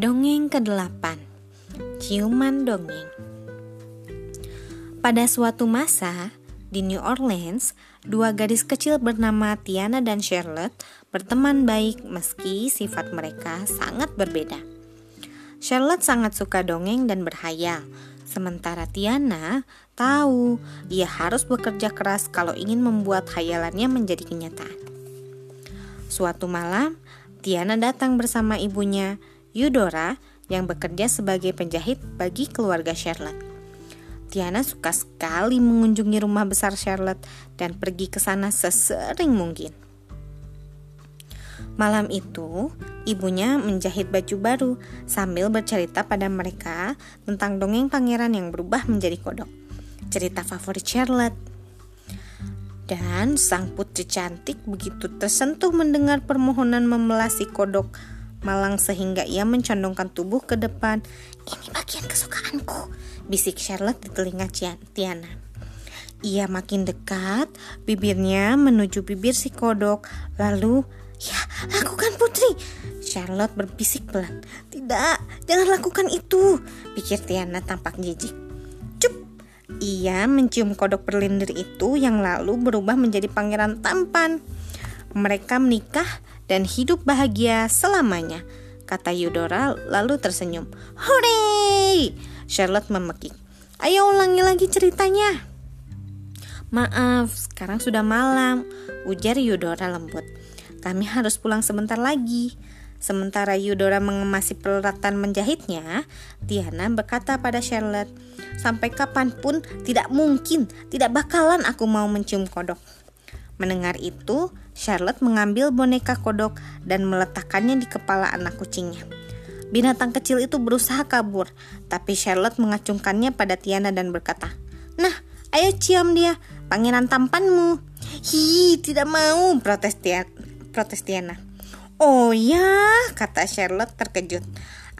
Dongeng ke-8 Ciuman Dongeng Pada suatu masa, di New Orleans, dua gadis kecil bernama Tiana dan Charlotte berteman baik meski sifat mereka sangat berbeda. Charlotte sangat suka dongeng dan berhayal, sementara Tiana tahu ia harus bekerja keras kalau ingin membuat hayalannya menjadi kenyataan. Suatu malam, Tiana datang bersama ibunya Eudora yang bekerja sebagai penjahit bagi keluarga Charlotte. Tiana suka sekali mengunjungi rumah besar Charlotte dan pergi ke sana sesering mungkin. Malam itu, ibunya menjahit baju baru sambil bercerita pada mereka tentang dongeng pangeran yang berubah menjadi kodok. Cerita favorit Charlotte. Dan sang putri cantik begitu tersentuh mendengar permohonan memelasi kodok malang sehingga ia mencondongkan tubuh ke depan. Ini bagian kesukaanku, bisik Charlotte di telinga Tiana. Ia makin dekat, bibirnya menuju bibir si kodok. Lalu, ya lakukan putri. Charlotte berbisik pelan. Tidak, jangan lakukan itu, pikir Tiana tampak jijik. Cup, ia mencium kodok berlindir itu yang lalu berubah menjadi pangeran tampan. Mereka menikah dan hidup bahagia selamanya, kata Eudora lalu tersenyum. Hore! Charlotte memekik. Ayo ulangi lagi ceritanya. Maaf, sekarang sudah malam, ujar Eudora lembut. Kami harus pulang sebentar lagi. Sementara Eudora mengemasi peralatan menjahitnya, Tiana berkata pada Charlotte, "Sampai kapan pun tidak mungkin, tidak bakalan aku mau mencium kodok." Mendengar itu, Charlotte mengambil boneka kodok dan meletakkannya di kepala anak kucingnya. Binatang kecil itu berusaha kabur, tapi Charlotte mengacungkannya pada Tiana dan berkata, "Nah, ayo cium dia, pangeran tampanmu." "Hi, tidak mau," protes, Tia protes Tiana. "Oh ya," kata Charlotte terkejut.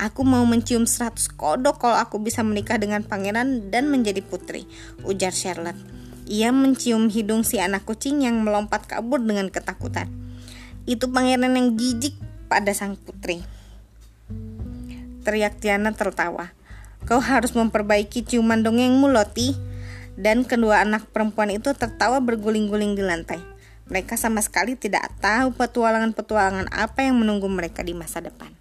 Aku mau mencium 100 kodok kalau aku bisa menikah dengan pangeran dan menjadi putri, ujar Charlotte. Ia mencium hidung si anak kucing yang melompat kabur dengan ketakutan. Itu pangeran yang jijik pada sang putri. Teriak Tiana tertawa. Kau harus memperbaiki ciuman dongengmu, Loti. Dan kedua anak perempuan itu tertawa berguling-guling di lantai. Mereka sama sekali tidak tahu petualangan-petualangan apa yang menunggu mereka di masa depan.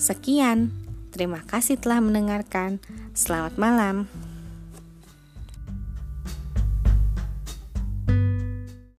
Sekian, terima kasih telah mendengarkan. Selamat malam.